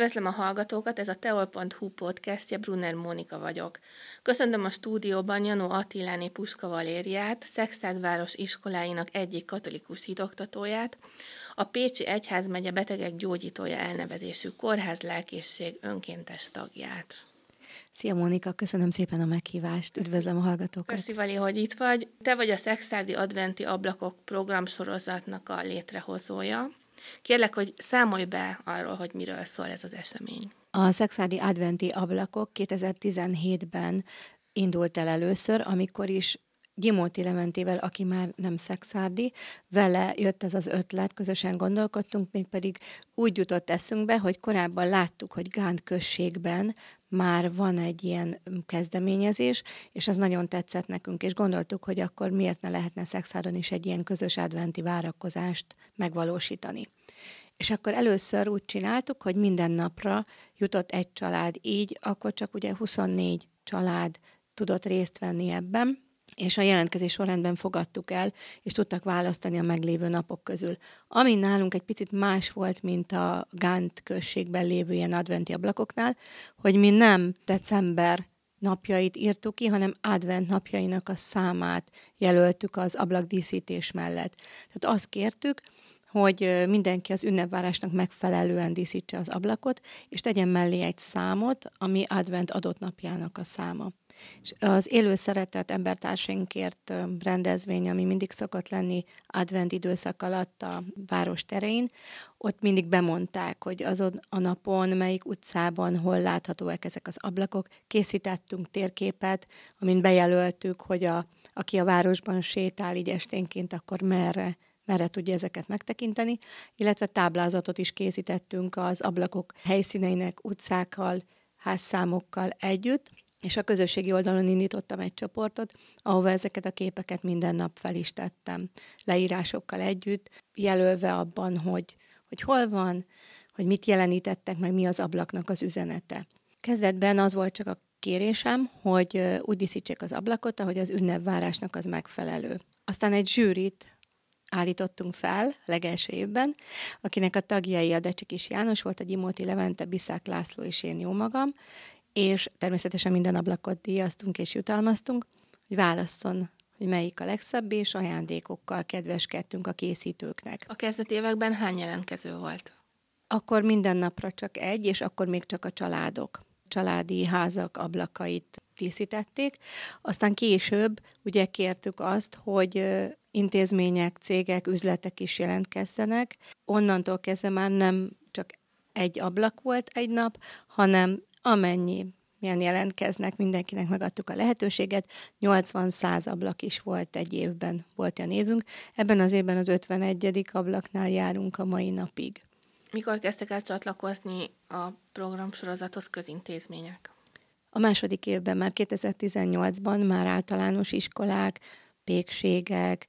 Üdvözlöm a hallgatókat, ez a teol.hu podcastja, Brunner Mónika vagyok. Köszöntöm a stúdióban Janó Attiláni Puska Valériát, Szexárdváros iskoláinak egyik katolikus hitoktatóját, a Pécsi Egyházmegye betegek gyógyítója elnevezésű kórház lelkészség önkéntes tagját. Szia Mónika, köszönöm szépen a meghívást, üdvözlöm a hallgatókat. Köszi Vali, hogy itt vagy. Te vagy a Szexárdi Adventi Ablakok programsorozatnak a létrehozója. Kérlek, hogy számolj be arról, hogy miről szól ez az esemény. A Szexádi Adventi Ablakok 2017-ben indult el először, amikor is Gimóti Lementével, aki már nem szexárdi, vele jött ez az ötlet, közösen gondolkodtunk, mégpedig úgy jutott eszünkbe, hogy korábban láttuk, hogy Gánt községben már van egy ilyen kezdeményezés, és az nagyon tetszett nekünk, és gondoltuk, hogy akkor miért ne lehetne szexáron is egy ilyen közös adventi várakozást megvalósítani. És akkor először úgy csináltuk, hogy minden napra jutott egy család, így akkor csak ugye 24 család tudott részt venni ebben, és a jelentkezés sorrendben fogadtuk el, és tudtak választani a meglévő napok közül. Ami nálunk egy picit más volt, mint a Gánt községben lévő ilyen adventi ablakoknál, hogy mi nem december napjait írtuk ki, hanem advent napjainak a számát jelöltük az ablakdíszítés mellett. Tehát azt kértük, hogy mindenki az ünnepvárásnak megfelelően díszítse az ablakot, és tegyen mellé egy számot, ami advent adott napjának a száma. És az élő szeretet embertársainkért rendezvény, ami mindig szokott lenni advent időszak alatt a város terein, ott mindig bemondták, hogy azon a napon, melyik utcában, hol láthatóak ezek az ablakok. Készítettünk térképet, amin bejelöltük, hogy a, aki a városban sétál így esténként, akkor merre merre tudja ezeket megtekinteni, illetve táblázatot is készítettünk az ablakok helyszíneinek, utcákkal, házszámokkal együtt, és a közösségi oldalon indítottam egy csoportot, ahova ezeket a képeket minden nap fel is tettem, leírásokkal együtt, jelölve abban, hogy, hogy hol van, hogy mit jelenítettek, meg mi az ablaknak az üzenete. Kezdetben az volt csak a kérésem, hogy úgy díszítsék az ablakot, ahogy az ünnepvárásnak az megfelelő. Aztán egy zsűrit állítottunk fel legelső évben, akinek a tagjai a Decsik János volt, a Gyimóti Levente, Biszák László és én jó magam, és természetesen minden ablakot díjaztunk és jutalmaztunk, hogy válasszon, hogy melyik a legszebb, és ajándékokkal kedveskedtünk a készítőknek. A kezdeti években hány jelentkező volt? Akkor minden napra csak egy, és akkor még csak a családok, családi házak ablakait díszítették. Aztán később ugye kértük azt, hogy intézmények, cégek, üzletek is jelentkezzenek. Onnantól kezdve már nem csak egy ablak volt egy nap, hanem amennyi milyen jelentkeznek, mindenkinek megadtuk a lehetőséget. 80-100 ablak is volt egy évben, volt a névünk. Ebben az évben az 51. ablaknál járunk a mai napig. Mikor kezdtek el csatlakozni a programsorozathoz közintézmények? A második évben, már 2018-ban már általános iskolák, pékségek,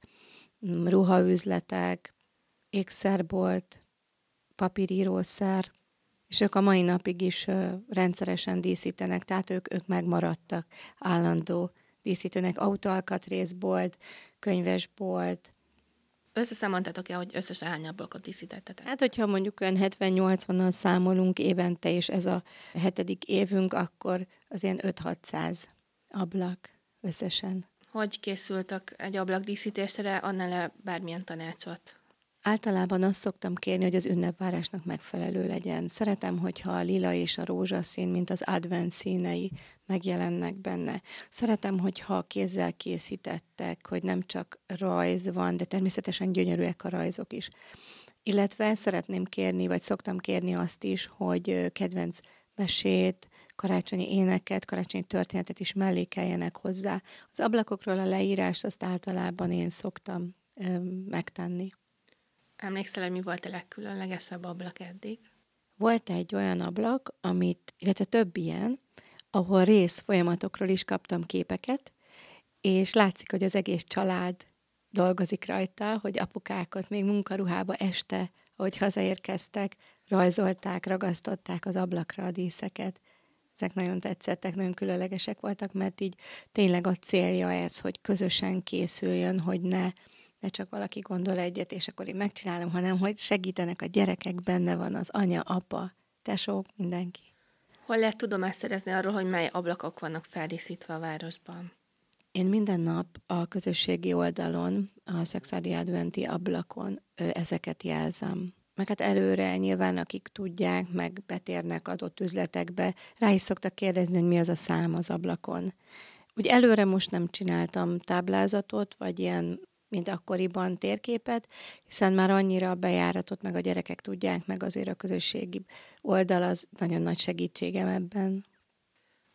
ruhaüzletek, ékszerbolt, papírírószer, és ők a mai napig is rendszeresen díszítenek, tehát ők, ők megmaradtak állandó díszítőnek, autóalkatrészbolt, könyvesbolt. Összeszámoltatok-e, hogy összesen hány ablakot díszítettetek? Hát, hogyha mondjuk olyan 70-80-an számolunk évente, és ez a hetedik évünk, akkor az ilyen 5-600 ablak összesen. Hogy készültek egy ablak díszítésre, annál bármilyen tanácsot? Általában azt szoktam kérni, hogy az ünnepvárásnak megfelelő legyen. Szeretem, hogyha a lila és a rózsaszín, mint az advent színei megjelennek benne. Szeretem, hogyha kézzel készítettek, hogy nem csak rajz van, de természetesen gyönyörűek a rajzok is. Illetve szeretném kérni, vagy szoktam kérni azt is, hogy kedvenc mesét, karácsonyi éneket, karácsonyi történetet is mellékeljenek hozzá. Az ablakokról a leírást azt általában én szoktam ö, megtenni. Emlékszel, hogy mi volt a legkülönlegesebb ablak eddig? Volt egy olyan ablak, amit, illetve több ilyen, ahol rész folyamatokról is kaptam képeket, és látszik, hogy az egész család dolgozik rajta, hogy apukákat még munkaruhába este, ahogy hazaérkeztek, rajzolták, ragasztották az ablakra a díszeket. Ezek nagyon tetszettek, nagyon különlegesek voltak, mert így tényleg a célja ez, hogy közösen készüljön, hogy ne ne csak valaki gondol egyet, és akkor én megcsinálom, hanem hogy segítenek a gyerekek, benne van az anya, apa, tesók, mindenki. Hol lehet tudomást szerezni arról, hogy mely ablakok vannak feldíszítve a városban? Én minden nap a közösségi oldalon, a Szexádi Adventi ablakon ezeket jelzem. Meg hát előre nyilván, akik tudják, meg betérnek adott üzletekbe, rá is szoktak kérdezni, hogy mi az a szám az ablakon. Úgy előre most nem csináltam táblázatot, vagy ilyen, mint akkoriban térképet, hiszen már annyira a bejáratot meg a gyerekek tudják, meg azért a közösségi oldal az nagyon nagy segítségem ebben.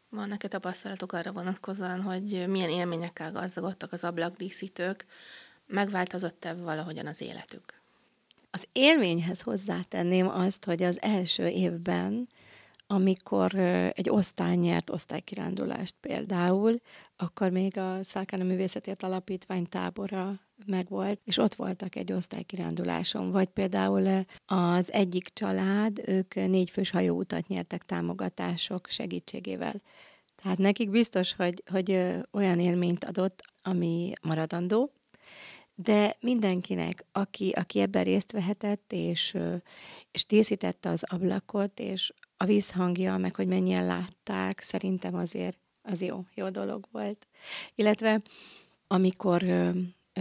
Van neked tapasztalatok arra vonatkozóan, hogy milyen élményekkel gazdagodtak az ablakdíszítők, megváltozott-e valahogyan az életük? Az élményhez hozzátenném azt, hogy az első évben, amikor egy osztály nyert osztálykirándulást például, akkor még a Szálkána Művészetért Alapítvány tábora megvolt, és ott voltak egy osztálykiránduláson. Vagy például az egyik család, ők négyfős hajóutat nyertek támogatások segítségével. Tehát nekik biztos, hogy, hogy olyan élményt adott, ami maradandó, de mindenkinek, aki, aki ebben részt vehetett, és, és díszítette az ablakot, és a vízhangja, meg hogy mennyien látták, szerintem azért az jó, jó dolog volt. Illetve amikor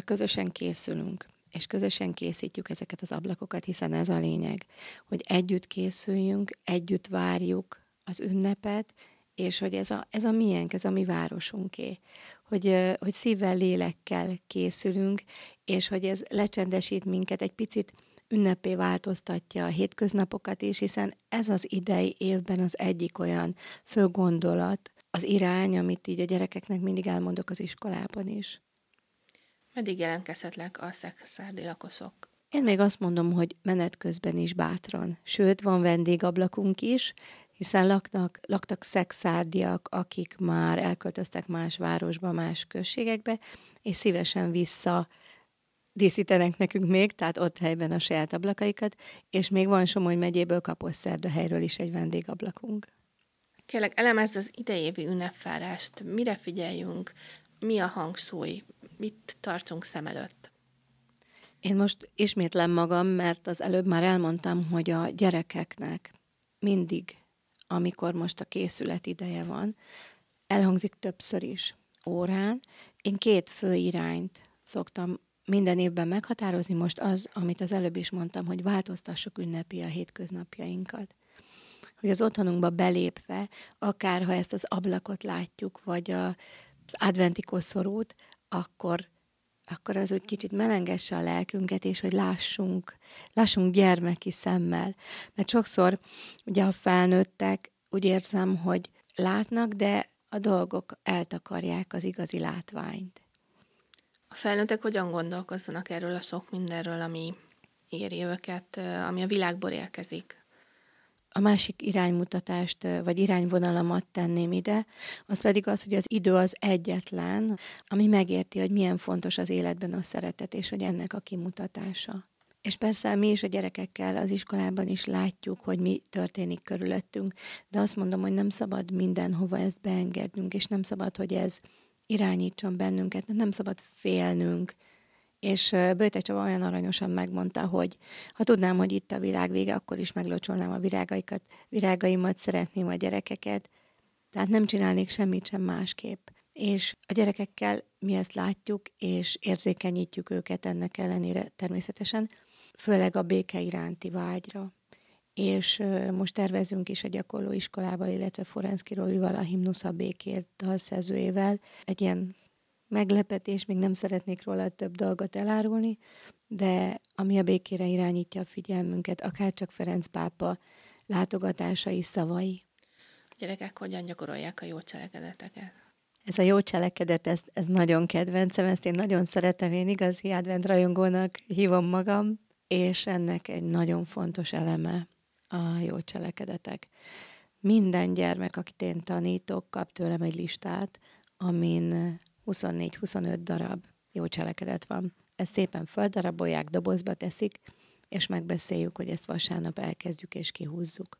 közösen készülünk, és közösen készítjük ezeket az ablakokat, hiszen ez a lényeg, hogy együtt készüljünk, együtt várjuk az ünnepet, és hogy ez a, ez a miénk, ez a mi városunké, hogy, hogy szívvel, lélekkel készülünk, és hogy ez lecsendesít minket, egy picit ünnepé változtatja a hétköznapokat is, hiszen ez az idei évben az egyik olyan fő gondolat, az irány, amit így a gyerekeknek mindig elmondok az iskolában is. Meddig jelentkezhetlek a szexárdi lakosok? Én még azt mondom, hogy menet közben is bátran. Sőt, van vendégablakunk is, hiszen laknak, laktak szexárdiak, akik már elköltöztek más városba, más községekbe, és szívesen vissza díszítenek nekünk még, tehát ott helyben a saját ablakaikat, és még van Somogy megyéből helyről is egy vendégablakunk. Kérlek, elemezd az idejévi ünnepvárást, mire figyeljünk, mi a hangsúly, mit tartsunk szem előtt? Én most ismétlem magam, mert az előbb már elmondtam, hogy a gyerekeknek mindig, amikor most a készület ideje van, elhangzik többször is órán. Én két fő irányt szoktam minden évben meghatározni most az, amit az előbb is mondtam, hogy változtassuk ünnepi a hétköznapjainkat. Hogy az otthonunkba belépve, akár ha ezt az ablakot látjuk, vagy a, az adventi koszorút, akkor, akkor az úgy kicsit melengesse a lelkünket, és hogy lássunk, lássunk gyermeki szemmel. Mert sokszor ugye a felnőttek úgy érzem, hogy látnak, de a dolgok eltakarják az igazi látványt. Felnőttek hogyan gondolkozzanak erről a sok mindenről, ami éri őket, ami a világból érkezik? A másik iránymutatást, vagy irányvonalamat tenném ide, az pedig az, hogy az idő az egyetlen, ami megérti, hogy milyen fontos az életben a szeretet, és hogy ennek a kimutatása. És persze mi is a gyerekekkel az iskolában is látjuk, hogy mi történik körülöttünk, de azt mondom, hogy nem szabad mindenhova ezt beengednünk, és nem szabad, hogy ez irányítson bennünket, nem szabad félnünk. És Böjte Csaba olyan aranyosan megmondta, hogy ha tudnám, hogy itt a világ vége, akkor is meglocsolnám a virágaikat, virágaimat, szeretném a gyerekeket. Tehát nem csinálnék semmit sem másképp. És a gyerekekkel mi ezt látjuk, és érzékenyítjük őket ennek ellenére természetesen, főleg a béke iránti vágyra és most tervezünk is a gyakorló iskolával, illetve Forenszki Rovival, a Himnusz a békért dalszerzőjével. Egy ilyen meglepetés, még nem szeretnék róla több dolgot elárulni, de ami a békére irányítja a figyelmünket, akár csak Ferenc pápa látogatásai, szavai. A gyerekek hogyan gyakorolják a jó cselekedeteket? Ez a jó cselekedet, ez, ez nagyon kedvencem, ezt én nagyon szeretem, én igazi advent rajongónak hívom magam, és ennek egy nagyon fontos eleme a jó cselekedetek. Minden gyermek, akit én tanítok, kap tőlem egy listát, amin 24-25 darab jó cselekedet van. Ezt szépen földarabolják, dobozba teszik, és megbeszéljük, hogy ezt vasárnap elkezdjük és kihúzzuk.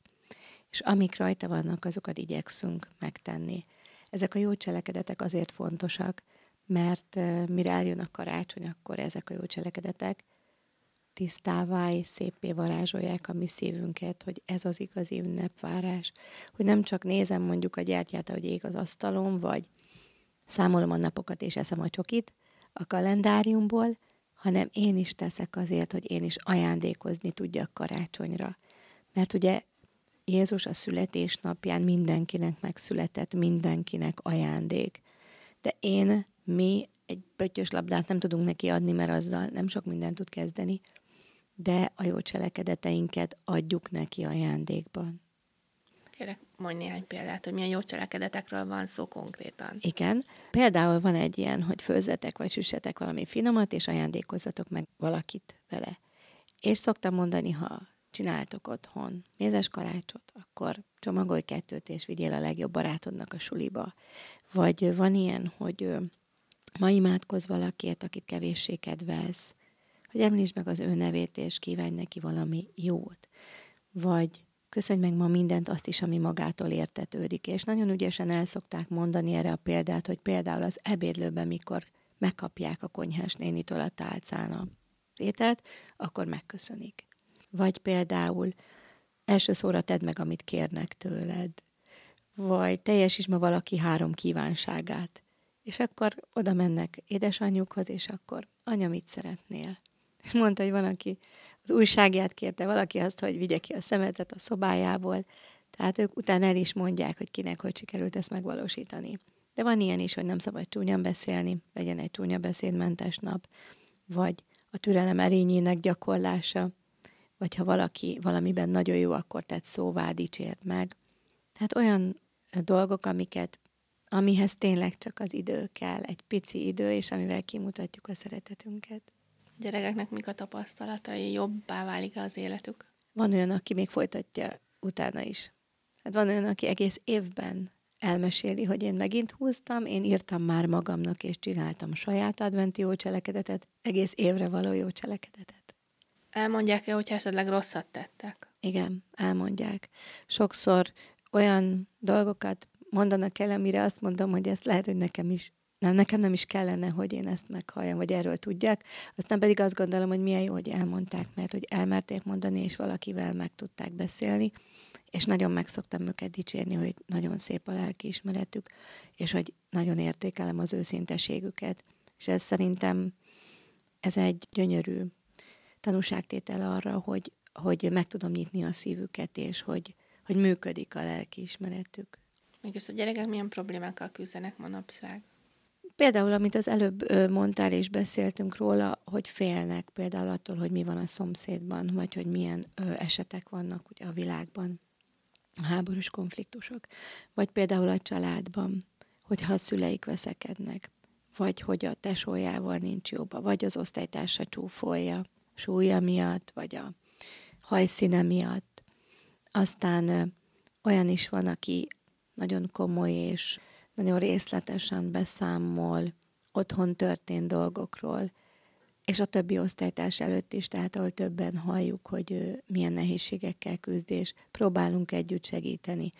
És amik rajta vannak, azokat igyekszünk megtenni. Ezek a jó cselekedetek azért fontosak, mert mire eljön a karácsony, akkor ezek a jó cselekedetek tisztává és szépé varázsolják a mi szívünket, hogy ez az igazi ünnepvárás. Hogy nem csak nézem mondjuk a gyertyát, hogy ég az asztalon, vagy számolom a napokat és eszem a csokit a kalendáriumból, hanem én is teszek azért, hogy én is ajándékozni tudjak karácsonyra. Mert ugye Jézus a születésnapján mindenkinek megszületett, mindenkinek ajándék. De én, mi egy pöttyös labdát nem tudunk neki adni, mert azzal nem sok mindent tud kezdeni, de a jó cselekedeteinket adjuk neki ajándékban. Kérek, mondj néhány példát, hogy milyen jó cselekedetekről van szó konkrétan. Igen. Például van egy ilyen, hogy főzzetek vagy süssetek valami finomat, és ajándékozzatok meg valakit vele. És szoktam mondani, ha csináltok otthon mézes kalácsot, akkor csomagolj kettőt, és vigyél a legjobb barátodnak a suliba. Vagy van ilyen, hogy ma imádkoz valakiért, akit kevéssé kedvelsz, hogy említsd meg az ő nevét, és kívánj neki valami jót. Vagy köszönj meg ma mindent azt is, ami magától értetődik. És nagyon ügyesen el szokták mondani erre a példát, hogy például az ebédlőben, mikor megkapják a konyhás nénitől a tálcán a ételt, akkor megköszönik. Vagy például első szóra tedd meg, amit kérnek tőled. Vagy teljesíts ma valaki három kívánságát. És akkor oda mennek édesanyjukhoz, és akkor anya, mit szeretnél? És mondta, hogy van, aki az újságját kérte, valaki azt, hogy vigye ki a szemetet a szobájából. Tehát ők utána el is mondják, hogy kinek hogy sikerült ezt megvalósítani. De van ilyen is, hogy nem szabad csúnyan beszélni, legyen egy csúnya beszédmentes nap, vagy a türelem erényének gyakorlása, vagy ha valaki valamiben nagyon jó, akkor tett szóvá, dicsért meg. Tehát olyan dolgok, amiket, amihez tényleg csak az idő kell, egy pici idő, és amivel kimutatjuk a szeretetünket. Gyerekeknek mik a tapasztalatai? Jobbá válik az életük? Van olyan, aki még folytatja utána is. Hát van olyan, aki egész évben elmeséli, hogy én megint húztam, én írtam már magamnak, és csináltam saját adventi jó cselekedetet, egész évre való jó cselekedetet. Elmondják-e, hogyha esetleg rosszat tettek? Igen, elmondják. Sokszor olyan dolgokat mondanak el, amire azt mondom, hogy ezt lehet, hogy nekem is nem, nekem nem is kellene, hogy én ezt meghalljam, vagy erről tudják. Aztán pedig azt gondolom, hogy milyen jó, hogy elmondták, mert hogy elmerték mondani, és valakivel meg tudták beszélni, és nagyon meg szoktam őket dicsérni, hogy nagyon szép a lelkiismeretük, és hogy nagyon értékelem az őszinteségüket. És ez szerintem ez egy gyönyörű tanúságtétel arra, hogy, hogy meg tudom nyitni a szívüket, és hogy, hogy működik a lelkiismeretük. Mégis a gyerekek milyen problémákkal küzdenek manapság? Például, amit az előbb mondtál és beszéltünk róla, hogy félnek például attól, hogy mi van a szomszédban, vagy hogy milyen esetek vannak ugye a világban, a háborús konfliktusok. Vagy például a családban, hogyha a szüleik veszekednek, vagy hogy a tesójával nincs jóba, vagy az osztálytársa csúfolja, súlya miatt, vagy a hajszíne miatt. Aztán olyan is van, aki nagyon komoly és nagyon részletesen beszámol otthon történt dolgokról, és a többi osztálytárs előtt is, tehát ahol többen halljuk, hogy milyen nehézségekkel küzd, és próbálunk együtt segíteni.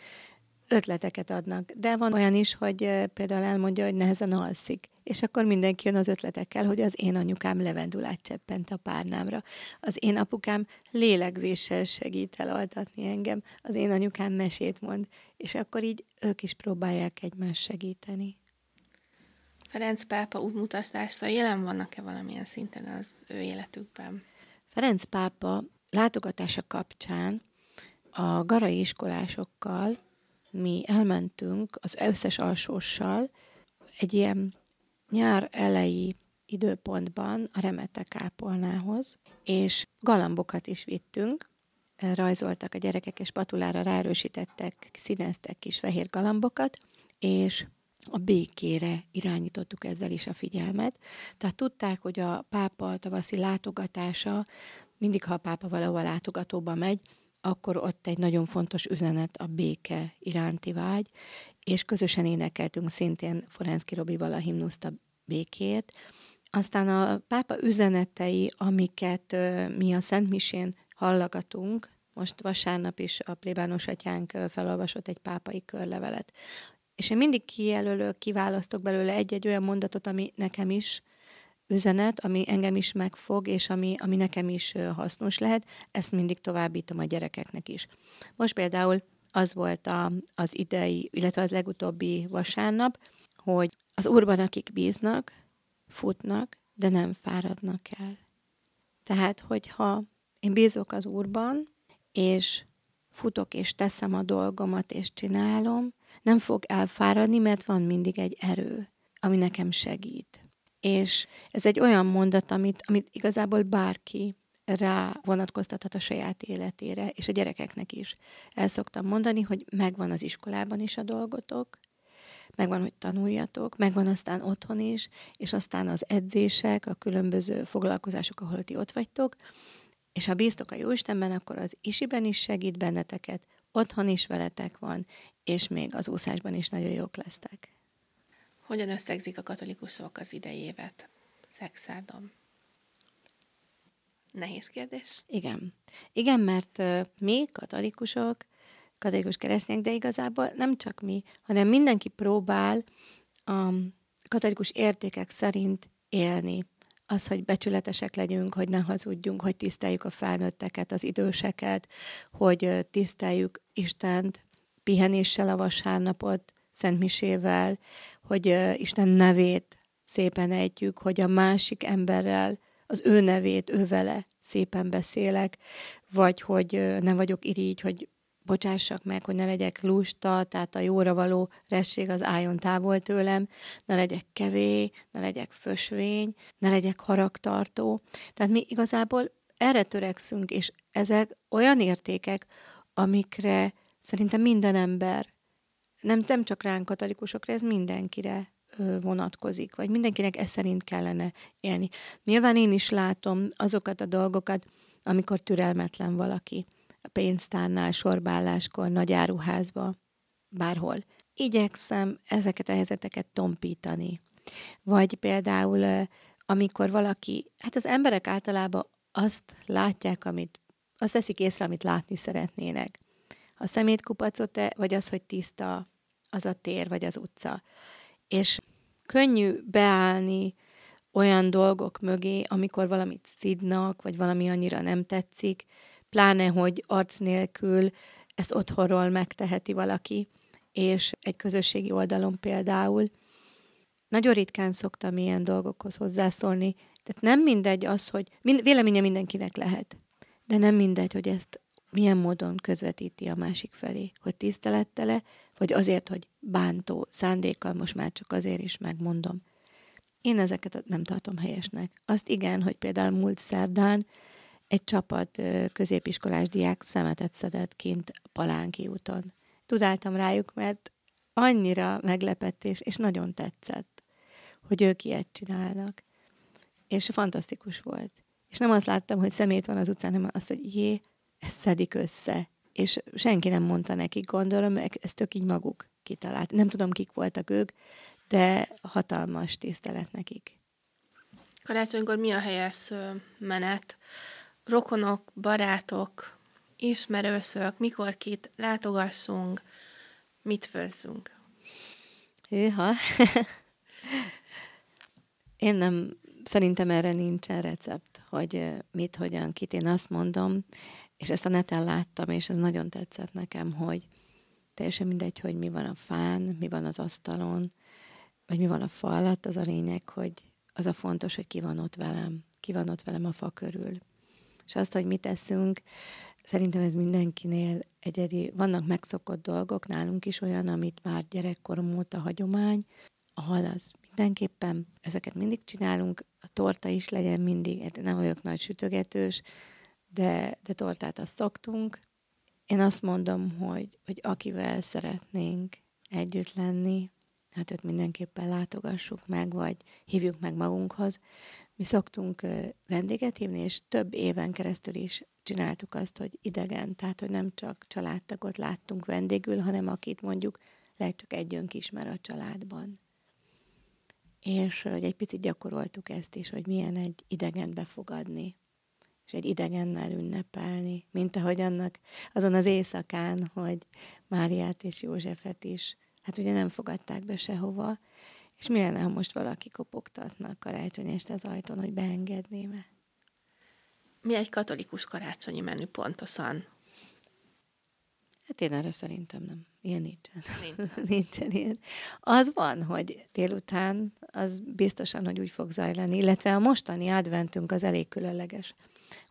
Ötleteket adnak, de van olyan is, hogy például elmondja, hogy nehezen alszik, és akkor mindenki jön az ötletekkel, hogy az én anyukám levendulát cseppent a párnámra, az én apukám lélegzéssel segít elaltatni engem, az én anyukám mesét mond, és akkor így ők is próbálják egymást segíteni. Ferenc pápa útmutatásai jelen vannak-e valamilyen szinten az ő életükben? Ferenc pápa látogatása kapcsán a garai iskolásokkal mi elmentünk az összes alsóssal egy ilyen nyár elejé időpontban a remete kápolnához, és galambokat is vittünk, rajzoltak a gyerekek, és patulára ráerősítettek, színeztek kis fehér galambokat, és a békére irányítottuk ezzel is a figyelmet. Tehát tudták, hogy a pápa tavaszi látogatása, mindig ha a pápa valahol látogatóba megy, akkor ott egy nagyon fontos üzenet a béke iránti vágy, és közösen énekeltünk szintén Forenszki Robival a himnuszt a békét. Aztán a pápa üzenetei, amiket mi a Szent Misén hallgatunk, most vasárnap is a plébános atyánk felolvasott egy pápai körlevelet. És én mindig kijelölök, kiválasztok belőle egy-egy olyan mondatot, ami nekem is üzenet, ami engem is megfog, és ami, ami nekem is hasznos lehet, ezt mindig továbbítom a gyerekeknek is. Most például az volt a, az idei, illetve az legutóbbi vasárnap, hogy az urban, akik bíznak, futnak, de nem fáradnak el. Tehát, hogyha én bízok az úrban, és futok, és teszem a dolgomat, és csinálom, nem fog elfáradni, mert van mindig egy erő, ami nekem segít. És ez egy olyan mondat, amit, amit igazából bárki rá vonatkoztathat a saját életére, és a gyerekeknek is. El szoktam mondani, hogy megvan az iskolában is a dolgotok, megvan, hogy tanuljatok, megvan aztán otthon is, és aztán az edzések, a különböző foglalkozások, ahol ti ott vagytok, és ha bíztok a Jóistenben, akkor az isiben is segít benneteket, otthon is veletek van, és még az úszásban is nagyon jók lesztek. Hogyan összegzik a katolikusok az idei évet? Szexárdon. Nehéz kérdés. Igen. Igen, mert mi, katolikusok, katolikus keresztények, de igazából nem csak mi, hanem mindenki próbál a katolikus értékek szerint élni. Az, hogy becsületesek legyünk, hogy ne hazudjunk, hogy tiszteljük a felnőtteket, az időseket, hogy tiszteljük Istent pihenéssel a vasárnapot, Szentmisével, hogy Isten nevét szépen ejtjük, hogy a másik emberrel az ő nevét, ő vele szépen beszélek, vagy hogy nem vagyok irigy, hogy bocsássak meg, hogy ne legyek lusta, tehát a jóra való resség az álljon távol tőlem, ne legyek kevé, ne legyek fösvény, ne legyek haragtartó. Tehát mi igazából erre törekszünk, és ezek olyan értékek, amikre szerintem minden ember, nem, nem csak ránk katolikusokra, ez mindenkire vonatkozik, vagy mindenkinek ez szerint kellene élni. Nyilván én is látom azokat a dolgokat, amikor türelmetlen valaki a pénztárnál, sorbáláskor, nagy áruházba, bárhol. Igyekszem ezeket a helyzeteket tompítani. Vagy például, amikor valaki, hát az emberek általában azt látják, amit, azt veszik észre, amit látni szeretnének. A szemétkupacot, vagy az, hogy tiszta az a tér, vagy az utca. És könnyű beállni olyan dolgok mögé, amikor valamit szidnak, vagy valami annyira nem tetszik, pláne, hogy arc nélkül ezt otthonról megteheti valaki, és egy közösségi oldalon például. Nagyon ritkán szoktam ilyen dolgokhoz hozzászólni, tehát nem mindegy az, hogy mind, véleménye mindenkinek lehet, de nem mindegy, hogy ezt milyen módon közvetíti a másik felé, hogy tisztelettele, vagy azért, hogy bántó szándékkal, most már csak azért is megmondom. Én ezeket nem tartom helyesnek. Azt igen, hogy például múlt szerdán egy csapat középiskolás diák szemetet szedett kint Palánki úton. Tudáltam rájuk, mert annyira meglepett, és, és nagyon tetszett, hogy ők ilyet csinálnak. És fantasztikus volt. És nem azt láttam, hogy szemét van az utcán, hanem azt, hogy jé, ezt szedik össze. És senki nem mondta nekik, gondolom, ezt tök így maguk kitalált. Nem tudom, kik voltak ők, de hatalmas tisztelet nekik. Karácsonykor mi a helyes menet? Rokonok, barátok, ismerőszök, mikor kit látogassunk, mit főzzünk? Hűha! Én nem, szerintem erre nincsen recept, hogy mit, hogyan, kit. Én azt mondom, és ezt a neten láttam, és ez nagyon tetszett nekem, hogy teljesen mindegy, hogy mi van a fán, mi van az asztalon, vagy mi van a fa alatt, az a lényeg, hogy az a fontos, hogy ki van ott velem, ki van ott velem a fa körül. És azt, hogy mit teszünk, szerintem ez mindenkinél egyedi. Vannak megszokott dolgok, nálunk is olyan, amit már gyerekkorom óta hagyomány, a hal az mindenképpen, ezeket mindig csinálunk, a torta is legyen mindig, hát nem vagyok nagy sütögetős, de, de tortát azt szoktunk. Én azt mondom, hogy, hogy akivel szeretnénk együtt lenni, hát őt mindenképpen látogassuk meg, vagy hívjuk meg magunkhoz. Mi szoktunk vendéget hívni, és több éven keresztül is csináltuk azt, hogy idegen, tehát hogy nem csak családtagot láttunk vendégül, hanem akit mondjuk lehet csak együnk ismer a családban. És hogy egy picit gyakoroltuk ezt is, hogy milyen egy idegen befogadni és egy idegennel ünnepelni, mint ahogy annak azon az éjszakán, hogy Máriát és Józsefet is, hát ugye nem fogadták be sehova, És mi lenne, ha most valaki kopogtatnak karácsony este az ajtón, hogy beengedném-e? Mi egy katolikus karácsonyi menü pontosan? Hát én erre szerintem nem. Ilyen nincsen. Nincsen. nincsen ilyen. Az van, hogy délután az biztosan, hogy úgy fog zajlani, illetve a mostani adventünk az elég különleges.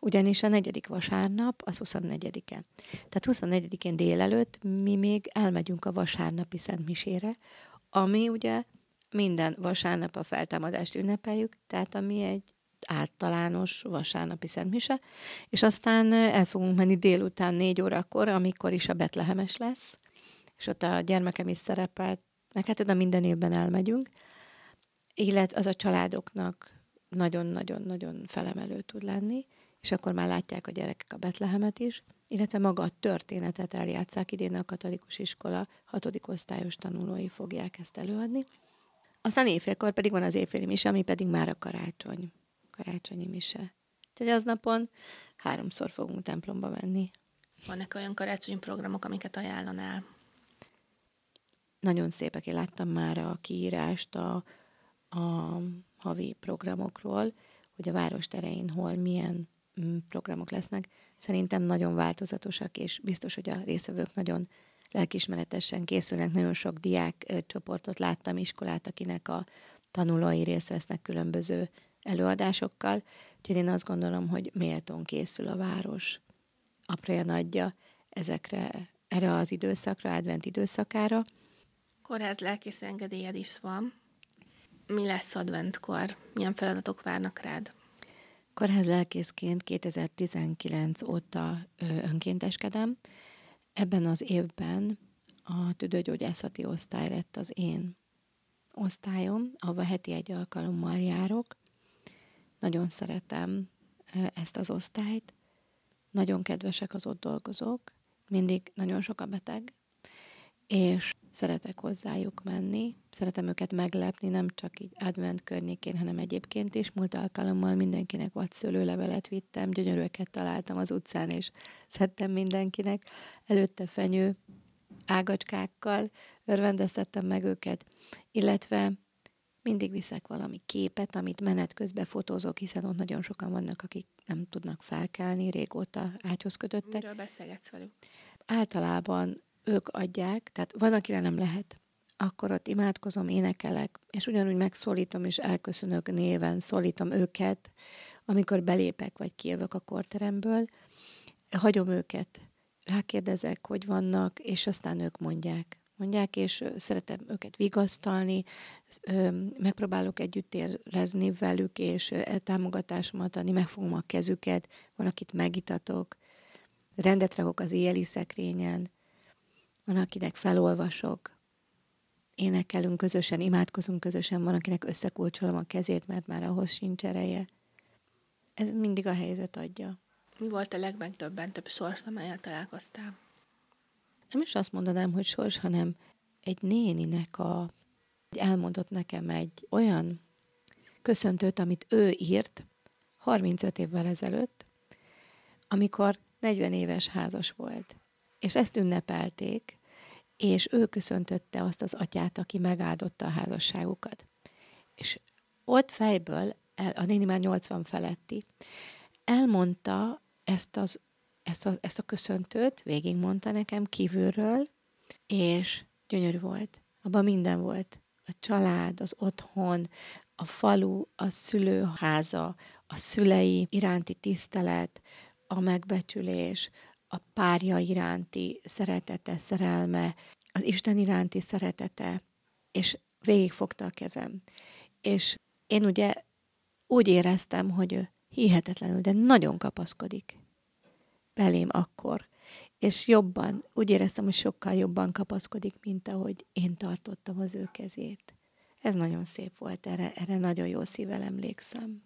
Ugyanis a negyedik vasárnap az 24-e. Tehát 24-én délelőtt mi még elmegyünk a vasárnapi szentmisére, ami ugye minden vasárnap a feltámadást ünnepeljük, tehát ami egy általános vasárnapi szentmise, és aztán el fogunk menni délután négy órakor, amikor is a Betlehemes lesz, és ott a gyermekem is szerepelt, meg hát oda minden évben elmegyünk, illetve az a családoknak nagyon-nagyon-nagyon felemelő tud lenni, és akkor már látják a gyerekek a Betlehemet is, illetve maga a történetet eljátszák, idén a katolikus iskola hatodik osztályos tanulói fogják ezt előadni. Aztán éjfélkor pedig van az éjféli mise, ami pedig már a karácsony, karácsonyi mise. Úgyhogy aznapon háromszor fogunk templomba menni. Vannak olyan karácsonyi programok, amiket ajánlanál? Nagyon szépek, én láttam már a kiírást a, a havi programokról, hogy a város terein hol milyen programok lesznek. Szerintem nagyon változatosak, és biztos, hogy a részvevők nagyon lelkismeretesen készülnek. Nagyon sok diák csoportot láttam, iskolát, akinek a tanulói részt vesznek különböző előadásokkal. Úgyhogy én azt gondolom, hogy méltón készül a város apraja nagyja ezekre, erre az időszakra, advent időszakára. Kórház lelkész engedélyed is van. Mi lesz adventkor? Milyen feladatok várnak rád? Kórház lelkészként 2019 óta önkénteskedem. Ebben az évben a tüdőgyógyászati osztály lett az én osztályom, ahova heti egy alkalommal járok. Nagyon szeretem ezt az osztályt. Nagyon kedvesek az ott dolgozók. Mindig nagyon sok a beteg, és szeretek hozzájuk menni, szeretem őket meglepni, nem csak így advent környékén, hanem egyébként is. Múlt alkalommal mindenkinek vagy szőlőlevelet vittem, gyönyörűeket találtam az utcán, és szedtem mindenkinek. Előtte fenyő ágacskákkal örvendeztettem meg őket, illetve mindig viszek valami képet, amit menet közben fotózok, hiszen ott nagyon sokan vannak, akik nem tudnak felkelni, régóta ágyhoz kötöttek. Miről beszélgetsz velük? Általában ők adják, tehát van, akivel nem lehet, akkor ott imádkozom, énekelek, és ugyanúgy megszólítom és elköszönök néven, szólítom őket, amikor belépek vagy kijövök a korteremből, hagyom őket, rákérdezek, hogy vannak, és aztán ők mondják. Mondják, és szeretem őket vigasztalni, megpróbálok együtt érezni velük, és támogatásomat adni, megfogom a kezüket, van, akit megitatok, rendet rakok az éjjeli szekrényen, van, akinek felolvasok, énekelünk közösen, imádkozunk közösen, van, akinek összekulcsolom a kezét, mert már ahhoz sincs ereje. Ez mindig a helyzet adja. Mi volt a legmegdöbbentőbb sors, amelyel találkoztál? Nem is azt mondanám, hogy sors, hanem egy néninek a, elmondott nekem egy olyan köszöntőt, amit ő írt 35 évvel ezelőtt, amikor 40 éves házas volt. És ezt ünnepelték, és ő köszöntötte azt az atyát, aki megáldotta a házasságukat. És ott fejből, el, a néni már 80 feletti, elmondta ezt, az, ezt, a, ezt a köszöntőt, végigmondta nekem kívülről, és gyönyörű volt. Abban minden volt. A család, az otthon, a falu, a szülőháza, a szülei iránti tisztelet, a megbecsülés, a párja iránti szeretete, szerelme, az Isten iránti szeretete, és végigfogta a kezem. És én ugye úgy éreztem, hogy ő hihetetlenül, de nagyon kapaszkodik belém akkor. És jobban, úgy éreztem, hogy sokkal jobban kapaszkodik, mint ahogy én tartottam az ő kezét. Ez nagyon szép volt, erre, erre nagyon jó szívvel emlékszem.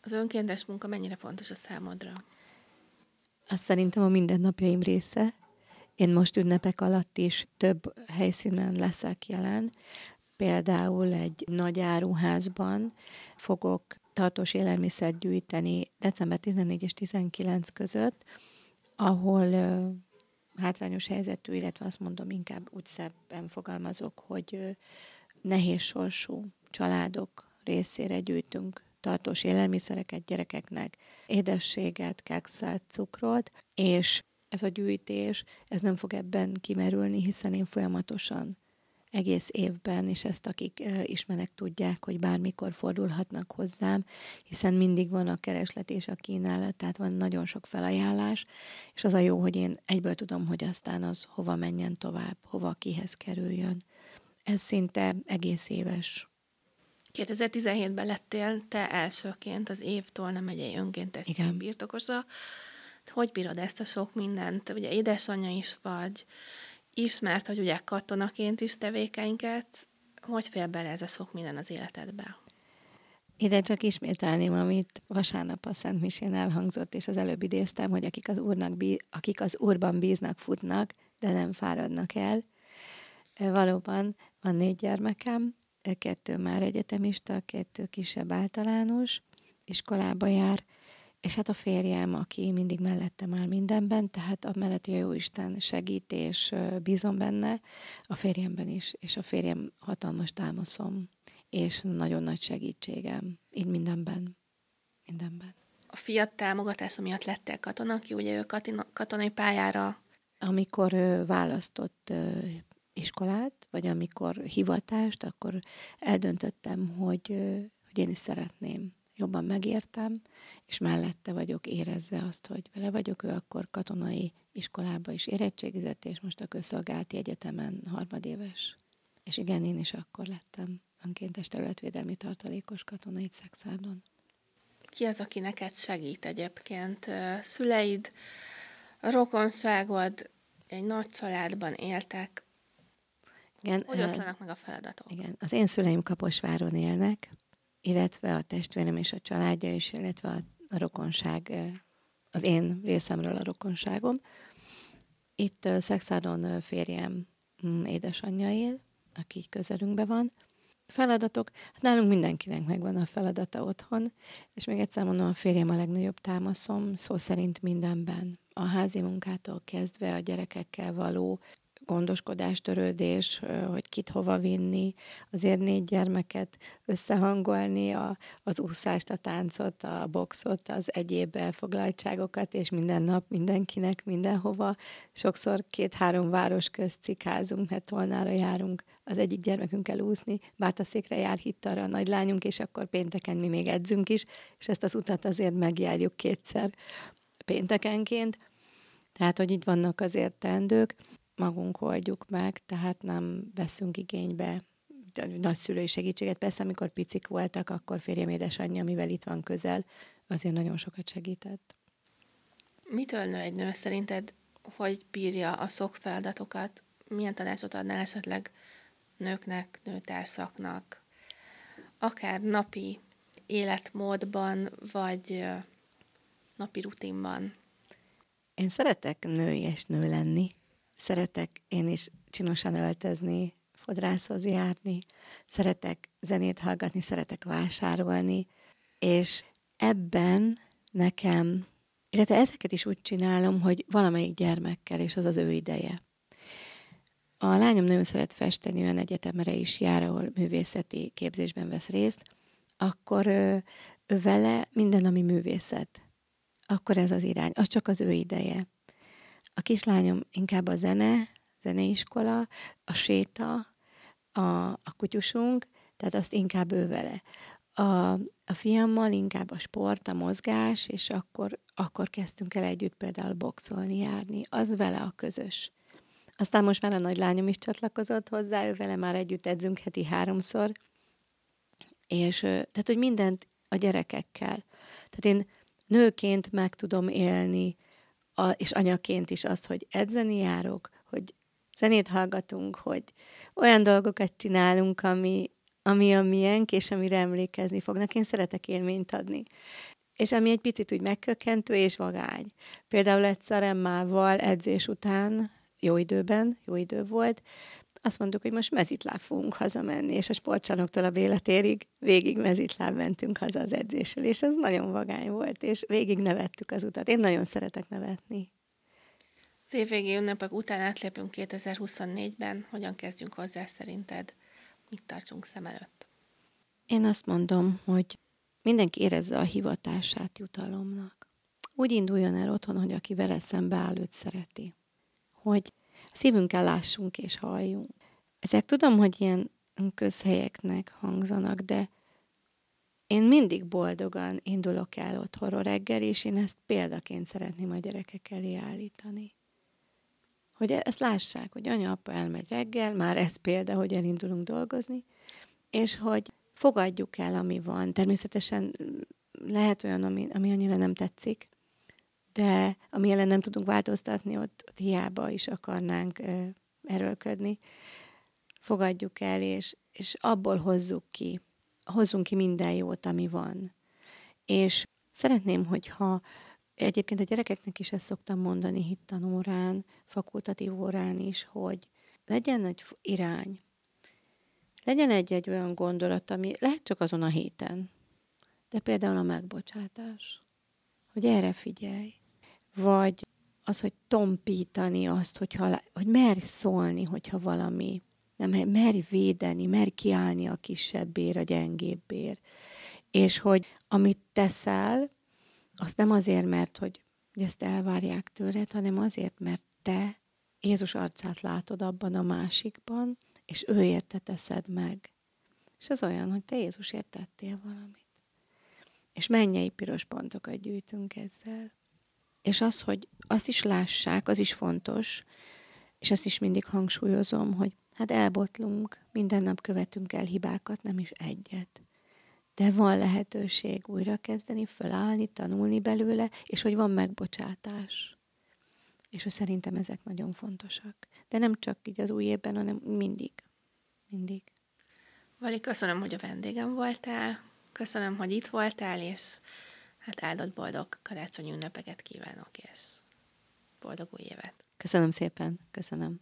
Az önkéntes munka mennyire fontos a számodra? Az szerintem a mindennapjaim része. Én most ünnepek alatt is több helyszínen leszek jelen. Például egy nagy áruházban fogok tartós élelmiszert gyűjteni december 14 és 19 között, ahol uh, hátrányos helyzetű, illetve azt mondom inkább úgy szebben fogalmazok, hogy uh, nehéz sorsú családok részére gyűjtünk tartós élelmiszereket gyerekeknek, édességet, kekszet, cukrot, és ez a gyűjtés, ez nem fog ebben kimerülni, hiszen én folyamatosan egész évben, és ezt akik ismerek tudják, hogy bármikor fordulhatnak hozzám, hiszen mindig van a kereslet és a kínálat, tehát van nagyon sok felajánlás, és az a jó, hogy én egyből tudom, hogy aztán az hova menjen tovább, hova kihez kerüljön. Ez szinte egész éves 2017-ben lettél te elsőként az év Tolna megyei önkéntes Igen. birtokosa. Hogy bírod ezt a sok mindent? Ugye édesanyja is vagy, ismert, hogy ugye katonaként is tevékenyket. Hogy fél bele ez a sok minden az életedbe? Ide csak ismételném, amit vasárnap a Szent Misén elhangzott, és az előbb idéztem, hogy akik az, úrnak bí- akik az úrban bíznak, futnak, de nem fáradnak el. Valóban van négy gyermekem, kettő már egyetemista, kettő kisebb általános, iskolába jár, és hát a férjem, aki mindig mellettem áll mindenben, tehát a mellett a Jóisten segít, és bízom benne, a férjemben is, és a férjem hatalmas támaszom, és nagyon nagy segítségem, így mindenben, mindenben. A fiat támogatása miatt lettél katona, aki ugye ő katonai pályára amikor választott iskolát, vagy amikor hivatást, akkor eldöntöttem, hogy, hogy én is szeretném. Jobban megértem, és mellette vagyok érezve azt, hogy vele vagyok, ő akkor katonai iskolába is érettségizett, és most a közszolgálati egyetemen harmadéves. És igen, én is akkor lettem önkéntes területvédelmi tartalékos katonai szexádon. Ki az, aki neked segít egyébként? Szüleid, rokonságod, egy nagy családban éltek, igen, hogy oszlanak meg a feladatok? Igen, az én szüleim Kaposváron élnek, illetve a testvérem és a családja is, illetve a, a rokonság, az én részemről a rokonságom. Itt Szexádon férjem mm, édesanyja él, aki közelünkben van. Feladatok, hát nálunk mindenkinek megvan a feladata otthon, és még egyszer mondom, a férjem a legnagyobb támaszom, szó szerint mindenben. A házi munkától kezdve a gyerekekkel való gondoskodás, törődés, hogy kit hova vinni, azért négy gyermeket összehangolni, a, az úszást, a táncot, a boxot, az egyéb elfoglaltságokat, és minden nap mindenkinek mindenhova. Sokszor két-három város közt cikázunk, mert Tolnára járunk az egyik gyermekünkkel úszni, Bátaszékre jár hittarra a nagylányunk, és akkor pénteken mi még edzünk is, és ezt az utat azért megjárjuk kétszer péntekenként. Tehát, hogy így vannak azért teendők magunk oldjuk meg, tehát nem veszünk igénybe nagyszülői segítséget. Persze, amikor picik voltak, akkor férjem édesanyja, amivel itt van közel, azért nagyon sokat segített. Mitől nő egy nő szerinted, hogy bírja a szokfeladatokat? Milyen tanácsot adnál esetleg nőknek, nőtárszaknak, akár napi életmódban, vagy napi rutinban? Én szeretek nőies nő lenni, Szeretek én is csinosan öltözni, fodrászhoz járni, szeretek zenét hallgatni, szeretek vásárolni, és ebben nekem, illetve ezeket is úgy csinálom, hogy valamelyik gyermekkel, és az az ő ideje. A lányom nagyon szeret festeni, olyan egyetemre is jár, ahol művészeti képzésben vesz részt, akkor ő, vele minden, ami művészet, akkor ez az irány, az csak az ő ideje. A kislányom inkább a zene, zeneiskola, a séta, a, a kutyusunk, tehát azt inkább ő vele. A, a fiammal inkább a sport, a mozgás, és akkor, akkor kezdtünk el együtt például boxolni, járni. Az vele a közös. Aztán most már a nagylányom is csatlakozott hozzá, ő vele már együtt edzünk heti háromszor, és tehát, hogy mindent a gyerekekkel. Tehát én nőként meg tudom élni a, és anyaként is az, hogy edzeni járok, hogy zenét hallgatunk, hogy olyan dolgokat csinálunk, ami, ami a miénk, és amire emlékezni fognak. Én szeretek élményt adni. És ami egy picit úgy megkökkentő és vagány. Például egyszer Emmával edzés után, jó időben, jó idő volt, azt mondtuk, hogy most mezitláb fogunk hazamenni, és a sportcsanoktól a Béletérig végig mezitláb mentünk haza az edzésről, és ez nagyon vagány volt, és végig nevettük az utat. Én nagyon szeretek nevetni. Az évvégi ünnepek után átlépünk 2024-ben. Hogyan kezdjünk hozzá szerinted? mit tartsunk szem előtt? Én azt mondom, hogy mindenki érezze a hivatását jutalomnak. Úgy induljon el otthon, hogy aki vele szembe áll, őt szereti. Hogy szívünkkel lássunk és halljunk. Ezek tudom, hogy ilyen közhelyeknek hangzanak, de én mindig boldogan indulok el otthonról reggel, és én ezt példaként szeretném a gyerekek elé állítani. Hogy ezt lássák, hogy anya-apa elmegy reggel, már ez példa, hogy elindulunk dolgozni, és hogy fogadjuk el, ami van. Természetesen lehet olyan, ami, ami annyira nem tetszik, de ami ellen nem tudunk változtatni, ott, ott hiába is akarnánk ö, erőlködni. Fogadjuk el, és, és abból hozzuk ki, hozzunk ki minden jót, ami van. És szeretném, hogyha egyébként a gyerekeknek is ezt szoktam mondani hittanórán, fakultatív órán is, hogy legyen egy irány, legyen egy-egy olyan gondolat, ami lehet csak azon a héten, de például a megbocsátás, hogy erre figyelj, vagy az, hogy tompítani azt, hogyha, hogy merj szólni, hogyha valami, nem merj védeni, merj kiállni a kisebbér, a gyengébbér. És hogy amit teszel, azt nem azért, mert hogy ezt elvárják tőled, hanem azért, mert te Jézus arcát látod abban a másikban, és ő érte teszed meg. És ez olyan, hogy te Jézus értettél valamit. És mennyei piros pontokat gyűjtünk ezzel. És az, hogy azt is lássák, az is fontos, és ezt is mindig hangsúlyozom, hogy hát elbotlunk, minden nap követünk el hibákat, nem is egyet. De van lehetőség újra kezdeni, fölállni, tanulni belőle, és hogy van megbocsátás. És hogy szerintem ezek nagyon fontosak. De nem csak így az új évben, hanem mindig. Mindig. Vali, köszönöm, hogy a vendégem voltál. Köszönöm, hogy itt voltál, és hát áldott boldog karácsonyi ünnepeket kívánok, és boldog új évet. Köszönöm szépen, köszönöm.